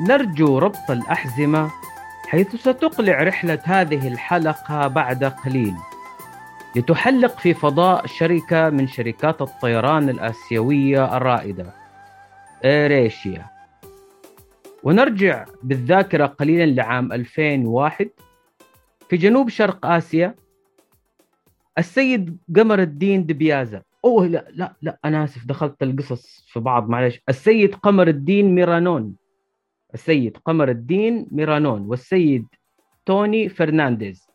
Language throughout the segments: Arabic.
نرجو ربط الأحزمة حيث ستقلع رحلة هذه الحلقة بعد قليل. لتحلق في فضاء شركة من شركات الطيران الآسيوية الرائدة إيريشيا. ونرجع بالذاكرة قليلا لعام 2001 في جنوب شرق آسيا. السيد قمر الدين دبيازا أوه لا لا لا أنا آسف دخلت القصص في بعض معلش السيد قمر الدين ميرانون. السيد قمر الدين ميرانون والسيد توني فرنانديز.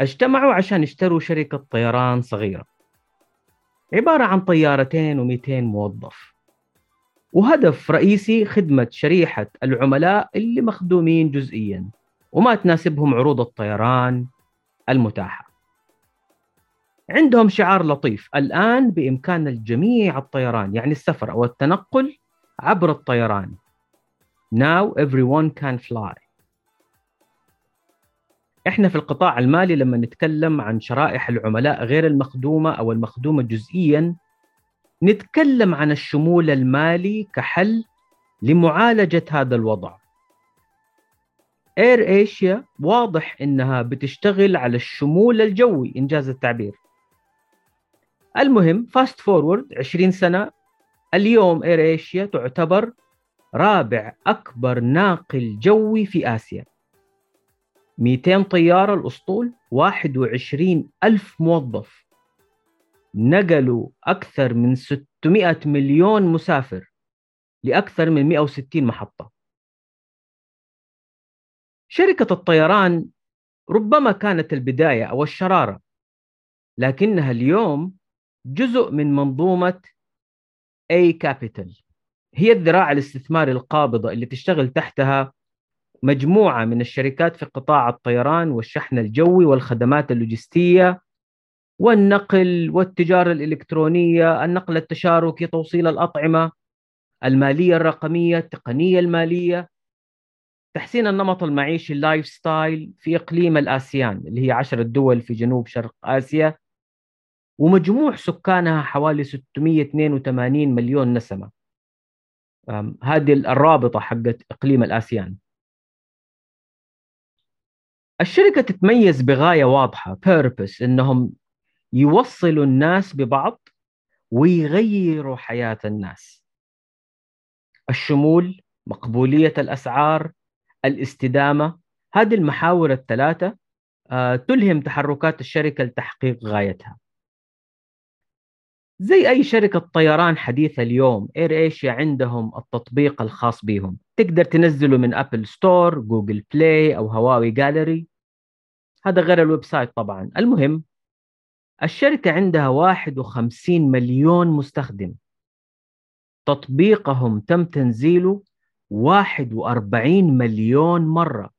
اجتمعوا عشان يشتروا شركة طيران صغيرة. عبارة عن طيارتين و200 موظف. وهدف رئيسي خدمة شريحة العملاء اللي مخدومين جزئيا وما تناسبهم عروض الطيران المتاحة. عندهم شعار لطيف الآن بإمكان الجميع الطيران يعني السفر أو التنقل عبر الطيران. Now everyone can fly. إحنا في القطاع المالي لما نتكلم عن شرائح العملاء غير المخدومة أو المخدومة جزئيا نتكلم عن الشمول المالي كحل لمعالجة هذا الوضع. اير ايشيا واضح إنها بتشتغل على الشمول الجوي إنجاز التعبير. المهم fast forward 20 سنة اليوم AirAsia تعتبر رابع أكبر ناقل جوي في آسيا. 200 طيارة الأسطول 21 ألف موظف. نقلوا أكثر من 600 مليون مسافر لأكثر من 160 محطة. شركة الطيران ربما كانت البداية أو الشرارة لكنها اليوم جزء من منظومة A Capital. هي الذراع الاستثماري القابضة اللي تشتغل تحتها مجموعة من الشركات في قطاع الطيران والشحن الجوي والخدمات اللوجستية والنقل والتجارة الإلكترونية النقل التشاركي توصيل الأطعمة المالية الرقمية التقنية المالية تحسين النمط المعيشي ال lifestyle في إقليم الآسيان اللي هي عشرة دول في جنوب شرق آسيا ومجموع سكانها حوالي 682 مليون نسمة. هذه الرابطة حقت إقليم الآسيان. الشركة تتميز بغاية واضحة purpose إنهم يوصلوا الناس ببعض ويغيروا حياة الناس. الشمول مقبولية الأسعار الاستدامة هذه المحاور الثلاثة آه، تلهم تحركات الشركة لتحقيق غايتها. زي أي شركة طيران حديثة اليوم AirAsia عندهم التطبيق الخاص بهم تقدر تنزله من Apple Store Google Play أو Huawei Gallery. هذا غير ال website طبعا. المهم الشركة عندها 51 مليون مستخدم. تطبيقهم تم تنزيله 41 مليون مرة.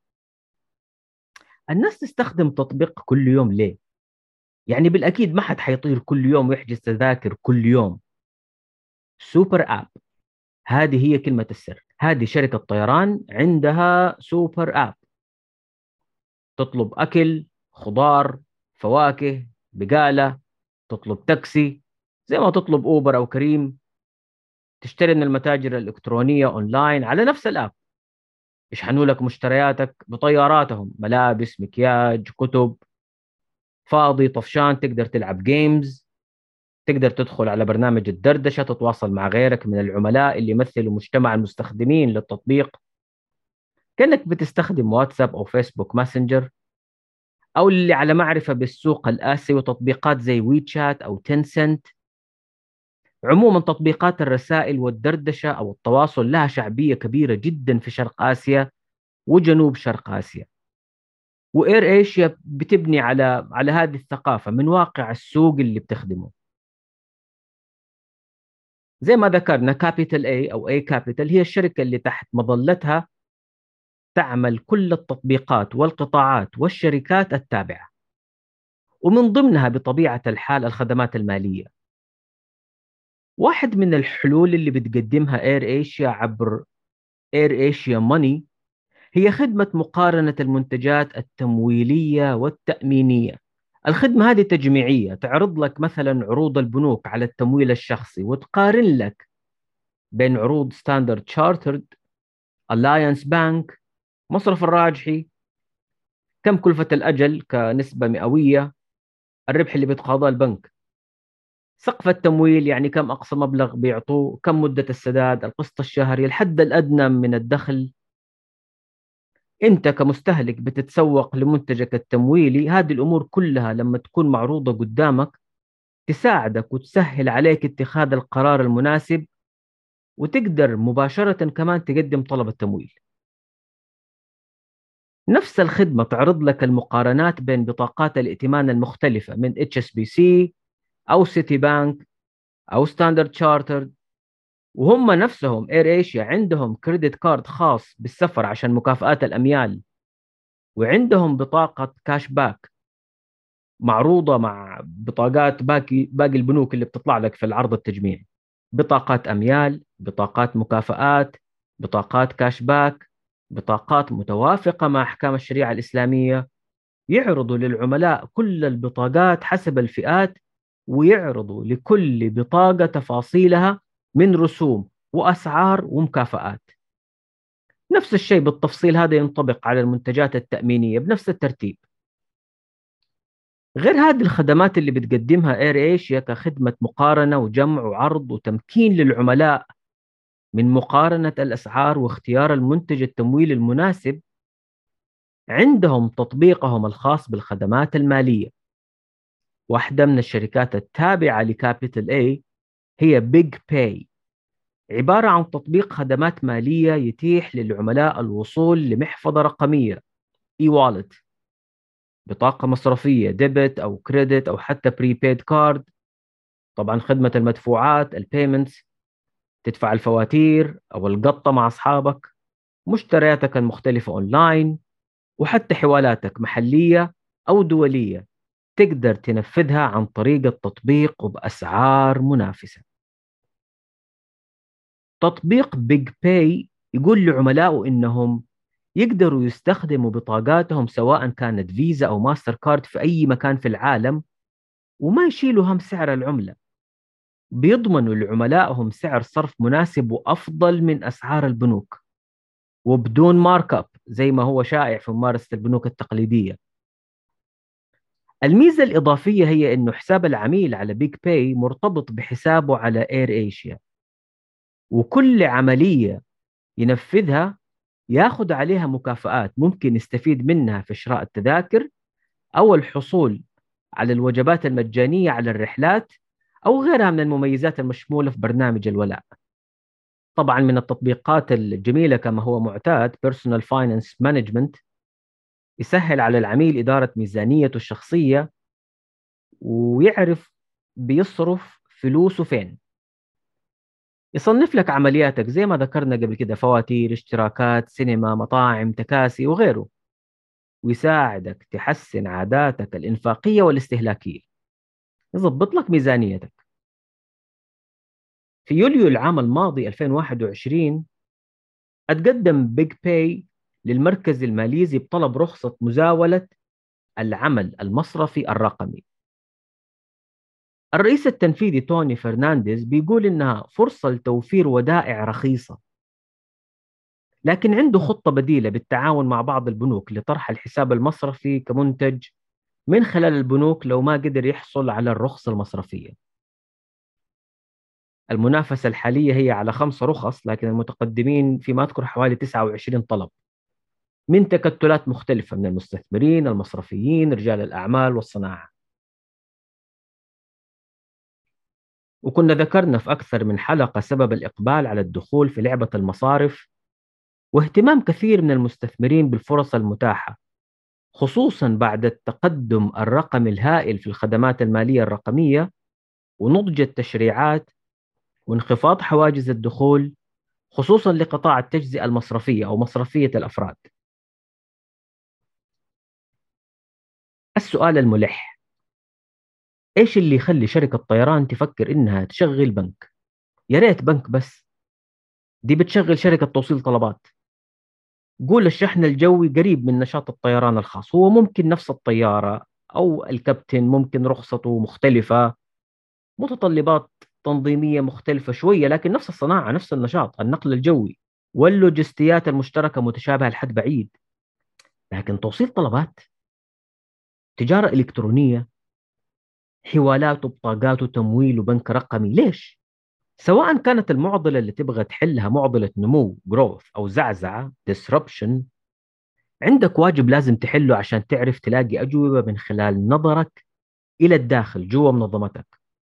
الناس تستخدم تطبيق كل يوم ليه؟ يعني بالأكيد ما حد حيطير كل يوم ويحجز تذاكر كل يوم. سوبر آب هذه هي كلمة السر. هذه شركة طيران عندها سوبر آب تطلب أكل خضار فواكه بقالة تطلب تاكسي زي ما تطلب Uber أو Careem. تشتري من المتاجر الإلكترونية أونلاين على نفس ال app. يشحنوا لك مشترياتك بطياراتهم. ملابس مكياج كتب. فاضي طفشان تقدر تلعب games تقدر تدخل على برنامج الدردشة تتواصل مع غيرك من العملاء اللي يمثلوا مجتمع المستخدمين للتطبيق. كأنك بتستخدم واتساب أو Facebook Messenger أو اللي على معرفة بالسوق الآسيوي وتطبيقات زي WeChat أو Tencent عموما تطبيقات الرسائل والدردشة أو التواصل لها شعبية كبيرة جدا في شرق آسيا وجنوب شرق آسيا. و AirAsia بتبني على على هذه الثقافة من واقع السوق اللي بتخدمه. زي ما ذكرنا Capital A أو A Capital هي الشركة اللي تحت مظلتها تعمل كل التطبيقات والقطاعات والشركات التابعة ومن ضمنها بطبيعة الحال الخدمات المالية. واحد من الحلول اللي بتقدمها إير إيشيا عبر إير إيشيا ماني هي خدمة مقارنة المنتجات التمويلية والتأمينية. الخدمة هذه تجميعية تعرض لك مثلا عروض البنوك على التمويل الشخصي وتقارن لك بين عروض Standard Chartered Alliance Bank مصرف الراجحي كم كلفة الأجل كنسبة مئوية الربح اللي بيتقاضاه البنك. سقف التمويل يعني كم أقصى مبلغ بيعطوه كم مدة السداد القسط الشهري الحد الأدنى من الدخل. أنت كمستهلك بتتسوق لمنتجك التمويلي هذه الأمور كلها لما تكون معروضة قدامك تساعدك وتسهل عليك اتخاذ القرار المناسب وتقدر مباشرة كمان تقدم طلب التمويل. نفس الخدمة تعرض لك المقارنات بين بطاقات الائتمان المختلفة من HSBC أو Citibank أو Standard Chartered وهم نفسهم AirAsia عندهم credit card خاص بالسفر عشان مكافآت الأميال وعندهم بطاقة cashback معروضة مع بطاقات باقي باقي البنوك اللي بتطلع لك في العرض التجميعي. بطاقات أميال بطاقات مكافآت بطاقات كاش باك بطاقات متوافقة مع أحكام الشريعة الإسلامية. يعرضوا للعملاء كل البطاقات حسب الفئات ويعرضوا لكل بطاقة تفاصيلها من رسوم وأسعار ومكافآت. نفس الشيء بالتفصيل هذا ينطبق على المنتجات التأمينية بنفس الترتيب. غير هذه الخدمات اللي بتقدمها AirAsia كخدمة مقارنة وجمع وعرض وتمكين للعملاء من مقارنة الأسعار واختيار المنتج التمويلي المناسب عندهم تطبيقهم الخاص بالخدمات المالية. واحدة من الشركات التابعة ل Capital A هي BigPay عبارة عن تطبيق خدمات مالية يتيح للعملاء الوصول لمحفظة رقمية e-wallet بطاقة مصرفية debit أو credit أو حتى prepaid card طبعا خدمة المدفوعات ال payments تدفع الفواتير أو القطة مع أصحابك مشترياتك المختلفة أونلاين وحتى حوالاتك محلية أو دولية. تقدر تنفذها عن طريق التطبيق وبأسعار منافسة. تطبيق بيج باي يقول لعملائه إنهم يقدروا يستخدموا بطاقاتهم سواء كانت فيزا أو ماستر كارد في أي مكان في العالم وما يشيلوا هم سعر العملة. بيضمنوا لعملائهم سعر صرف مناسب وأفضل من أسعار البنوك. وبدون markup زي ما هو شائع في ممارسة البنوك التقليدية. الميزة الإضافية هي أنه حساب العميل على بيج باي مرتبط بحسابه على اير ايشيا وكل عملية ينفذها ياخذ عليها مكافآت ممكن يستفيد منها في شراء التذاكر أو الحصول على الوجبات المجانية على الرحلات أو غيرها من المميزات المشمولة في برنامج الولاء. طبعا من التطبيقات الجميلة كما هو معتاد Personal Finance Management يسهل على العميل إدارة ميزانيته الشخصية ويعرف بيصرف فلوسه فين. يصنف لك عملياتك زي ما ذكرنا قبل كده فواتير اشتراكات سينما مطاعم تكاسي وغيره. ويساعدك تحسن عاداتك الإنفاقية والاستهلاكية. يضبط لك ميزانيتك. في يوليو العام الماضي 2021 أتقدم بيج باي للمركز الماليزي بطلب رخصة مزاولة العمل المصرفي الرقمي. الرئيس التنفيذي توني فرنانديز بيقول إنها فرصة لتوفير ودائع رخيصة لكن عنده خطة بديلة بالتعاون مع بعض البنوك لطرح الحساب المصرفي كمنتج من خلال البنوك لو ما قدر يحصل على الرخصة المصرفية. المنافسة الحالية هي على خمسة رخص لكن المتقدمين فيما أذكر حوالي 29 طلب. من تكتلات مختلفة من المستثمرين المصرفيين رجال الأعمال والصناعة. وكنا ذكرنا في أكثر من حلقة سبب الإقبال على الدخول في لعبة المصارف واهتمام كثير من المستثمرين بالفرص المتاحة خصوصا بعد التقدم الرقمي الهائل في الخدمات المالية الرقمية ونضج التشريعات وانخفاض حواجز الدخول خصوصا لقطاع التجزئة المصرفية أو مصرفية الأفراد. السؤال الملح. إيش اللي يخلي شركة طيران تفكر إنها تشغل بنك؟ يا ريت بنك بس. دي بتشغل شركة توصيل طلبات. قول الشحن الجوي قريب من نشاط الطيران الخاص. هو ممكن نفس الطيارة أو الكابتن ممكن رخصته مختلفة. متطلبات تنظيمية مختلفة شوية لكن نفس الصناعة نفس النشاط النقل الجوي واللوجستيات المشتركة متشابهة لحد بعيد. لكن توصيل طلبات تجارة إلكترونية حوالات وبطاقات وتمويل وبنك رقمي ليش؟ سواء كانت المعضلة اللي تبغى تحلها معضلة نمو growth أو زعزعة disruption عندك واجب لازم تحله عشان تعرف تلاقي أجوبة من خلال نظرك إلى الداخل جوا منظمتك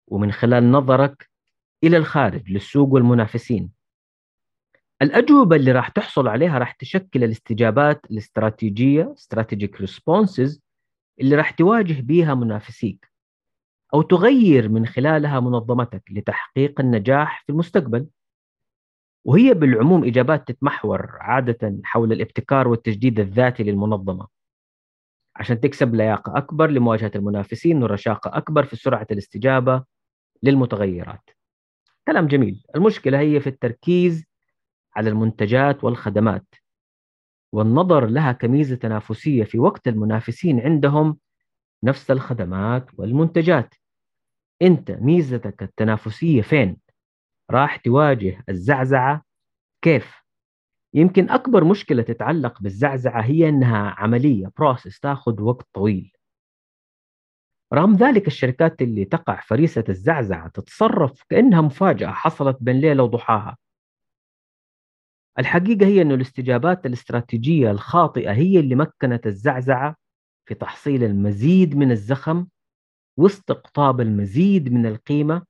ومن خلال نظرك إلى الخارج للسوق والمنافسين الأجوبة اللي راح تحصل عليها راح تشكل الاستجابات الاستراتيجية strategic responses اللي راح تواجه بيها منافسيك أو تغير من خلالها منظمتك لتحقيق النجاح في المستقبل. وهي بالعموم إجابات تتمحور عادة حول الابتكار والتجديد الذاتي للمنظمة. عشان تكسب لياقة أكبر لمواجهة المنافسين ورشاقة أكبر في سرعة الاستجابة للمتغيرات. كلام جميل. المشكلة هي في التركيز على المنتجات والخدمات. والنظر لها كميزة تنافسية في وقت المنافسين عندهم نفس الخدمات والمنتجات. أنت ميزتك التنافسية فين؟ راح تواجه الزعزعة كيف؟ يمكن أكبر مشكلة تتعلق بالزعزعة هي أنها عملية بروسيس تاخذ وقت طويل. رغم ذلك الشركات اللي تقع فريسة الزعزعة تتصرف كأنها مفاجأة حصلت بين ليلة وضحاها. الحقيقة هي أن الاستجابات الاستراتيجية الخاطئة هي اللي مكنت الزعزعة في تحصيل المزيد من الزخم واستقطاب المزيد من القيمة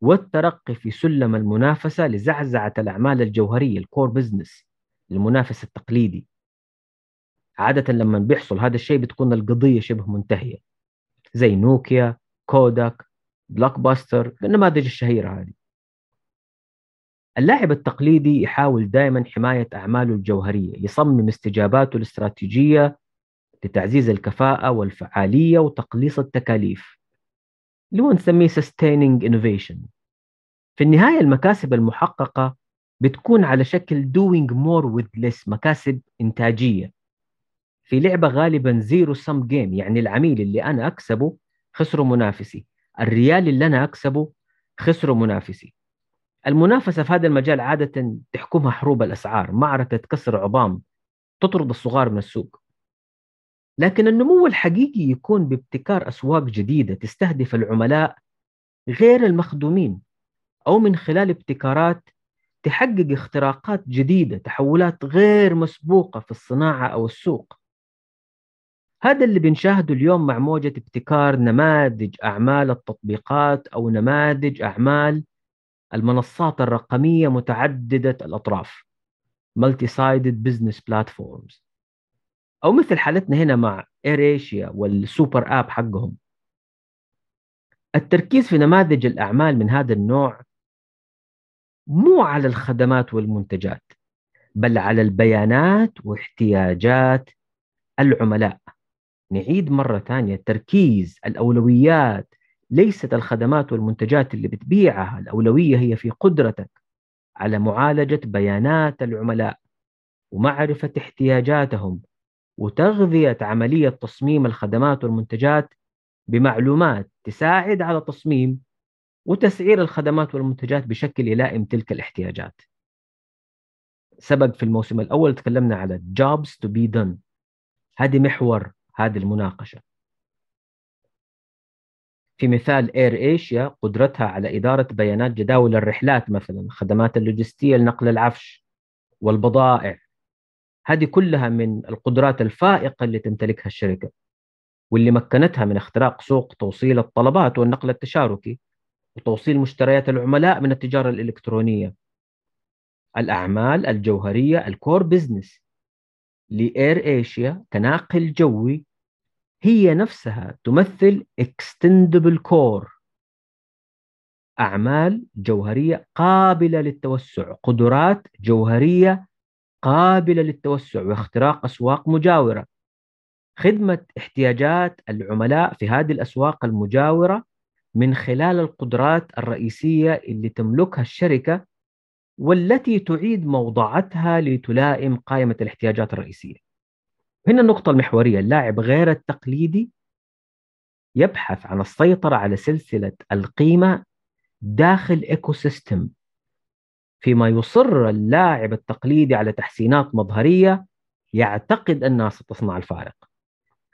والترقي في سلم المنافسة لزعزعة الأعمال الجوهرية ال core business للمنافس التقليدي. عادة لما بيحصل هذا الشيء بتكون القضية شبه منتهية زي نوكيا كوداك بلوك باستر النماذج الشهيرة هذه. اللاعب التقليدي يحاول دائما حماية أعماله الجوهرية يصمم استجاباته الاستراتيجية لتعزيز الكفاءة والفعالية وتقليص التكاليف. اللي هو نسميه sustaining innovation. في النهاية المكاسب المحققة بتكون على شكل doing more with less مكاسب إنتاجية. في لعبة غالبا zero sum game يعني العميل اللي أنا أكسبه خسره منافسي. الريال اللي أنا أكسبه خسره منافسي. المنافسة في هذا المجال عادة تحكمها حروب الأسعار معركة كسر عظام تطرد الصغار من السوق. لكن النمو الحقيقي يكون بابتكار أسواق جديدة تستهدف العملاء غير المخدومين أو من خلال ابتكارات تحقق اختراقات جديدة تحولات غير مسبوقة في الصناعة أو السوق. هذا اللي بنشاهده اليوم مع موجة ابتكار نماذج أعمال التطبيقات أو نماذج أعمال المنصات الرقمية متعددة الأطراف. Multi-Sided Business Platforms. أو مثل حالتنا هنا مع ايريشيا والسوبر آب حقهم. التركيز في نماذج الأعمال من هذا النوع مو على الخدمات والمنتجات بل على البيانات واحتياجات العملاء. نعيد مرة ثانية التركيز الأولويات ليست الخدمات والمنتجات اللي بتبيعها الأولوية هي في قدرتك على معالجة بيانات العملاء ومعرفة احتياجاتهم وتغذية عملية تصميم الخدمات والمنتجات بمعلومات تساعد على تصميم وتسعير الخدمات والمنتجات بشكل يلائم تلك الاحتياجات. سبق في الموسم الأول تكلمنا على jobs to be done. هذه محور هذه المناقشة. في مثال اير ايشيا قدرتها على إدارة بيانات جداول الرحلات مثلا خدمات اللوجستية لنقل العفش والبضائع. هذه كلها من القدرات الفائقة اللي تمتلكها الشركة واللي مكنتها من اختراق سوق توصيل الطلبات والنقل التشاركي وتوصيل مشتريات العملاء من التجارة الإلكترونية. الأعمال الجوهرية الكور بزنس. لإير إيشيا كناقل جوي هي نفسها تمثل extendable core أعمال جوهرية قابلة للتوسع قدرات جوهرية قابلة للتوسع واختراق أسواق مجاورة. خدمة احتياجات العملاء في هذه الأسواق المجاورة من خلال القدرات الرئيسية اللي تملكها الشركة والتي تعيد موضعتها لتلائم قائمة الاحتياجات الرئيسية. هنا النقطة المحورية اللاعب غير التقليدي يبحث عن السيطرة على سلسلة القيمة داخل ecosystem فيما يصر اللاعب التقليدي على تحسينات مظهرية يعتقد أنها ستصنع الفارق.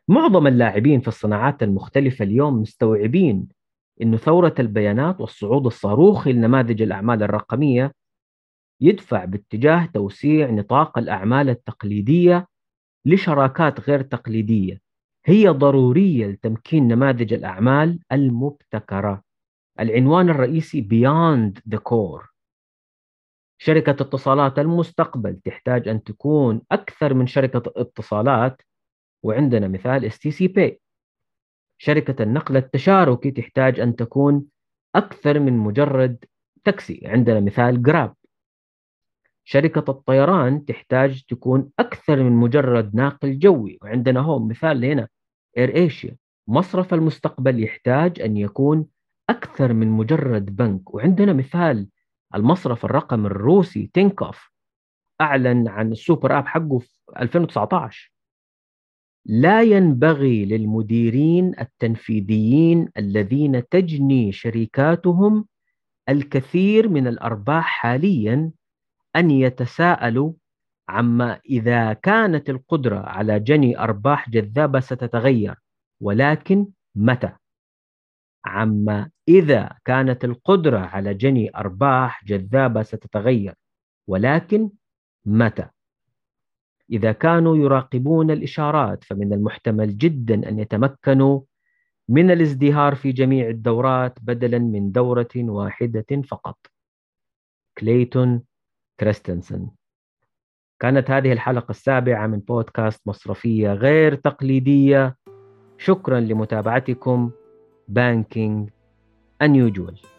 معظم اللاعبين في الصناعات المختلفة اليوم مستوعبين أن ثورة البيانات والصعود الصاروخي لنماذج الأعمال الرقمية يدفع باتجاه توسيع نطاق الأعمال التقليدية لشراكات غير تقليدية. هي ضرورية لتمكين نماذج الأعمال المبتكرة. العنوان الرئيسي Beyond the Core. شركة اتصالات المستقبل تحتاج أن تكون أكثر من شركة اتصالات. وعندنا مثال اس تي سي باي شركة النقل التشاركي تحتاج أن تكون أكثر من مجرد تاكسي. عندنا مثال جراب شركة الطيران تحتاج تكون أكثر من مجرد ناقل جوي. وعندنا هو مثال هنا إير إيشيا مصرف المستقبل يحتاج أن يكون أكثر من مجرد بنك. وعندنا مثال المصرف الرقمي الروسي تينكوف أعلن عن السوبر آب حقه في 2019 لا ينبغي للمديرين التنفيذيين الذين تجني شركاتهم الكثير من الأرباح حاليا أن يتساءلوا عما إذا كانت القدرة على جني أرباح جذابة ستتغير ولكن متى؟ عما إذا كانت القدرة على جني أرباح جذابة ستتغير ولكن متى؟ إذا كانوا يراقبون الإشارات فمن المحتمل جدا أن يتمكنوا من الازدهار في جميع الدورات بدلا من دورة واحدة فقط. كليتون كريستنسن. كانت هذه الحلقة السابعة من بودكاست مصرفية غير تقليدية. شكرا لمتابعتكم. banking unusual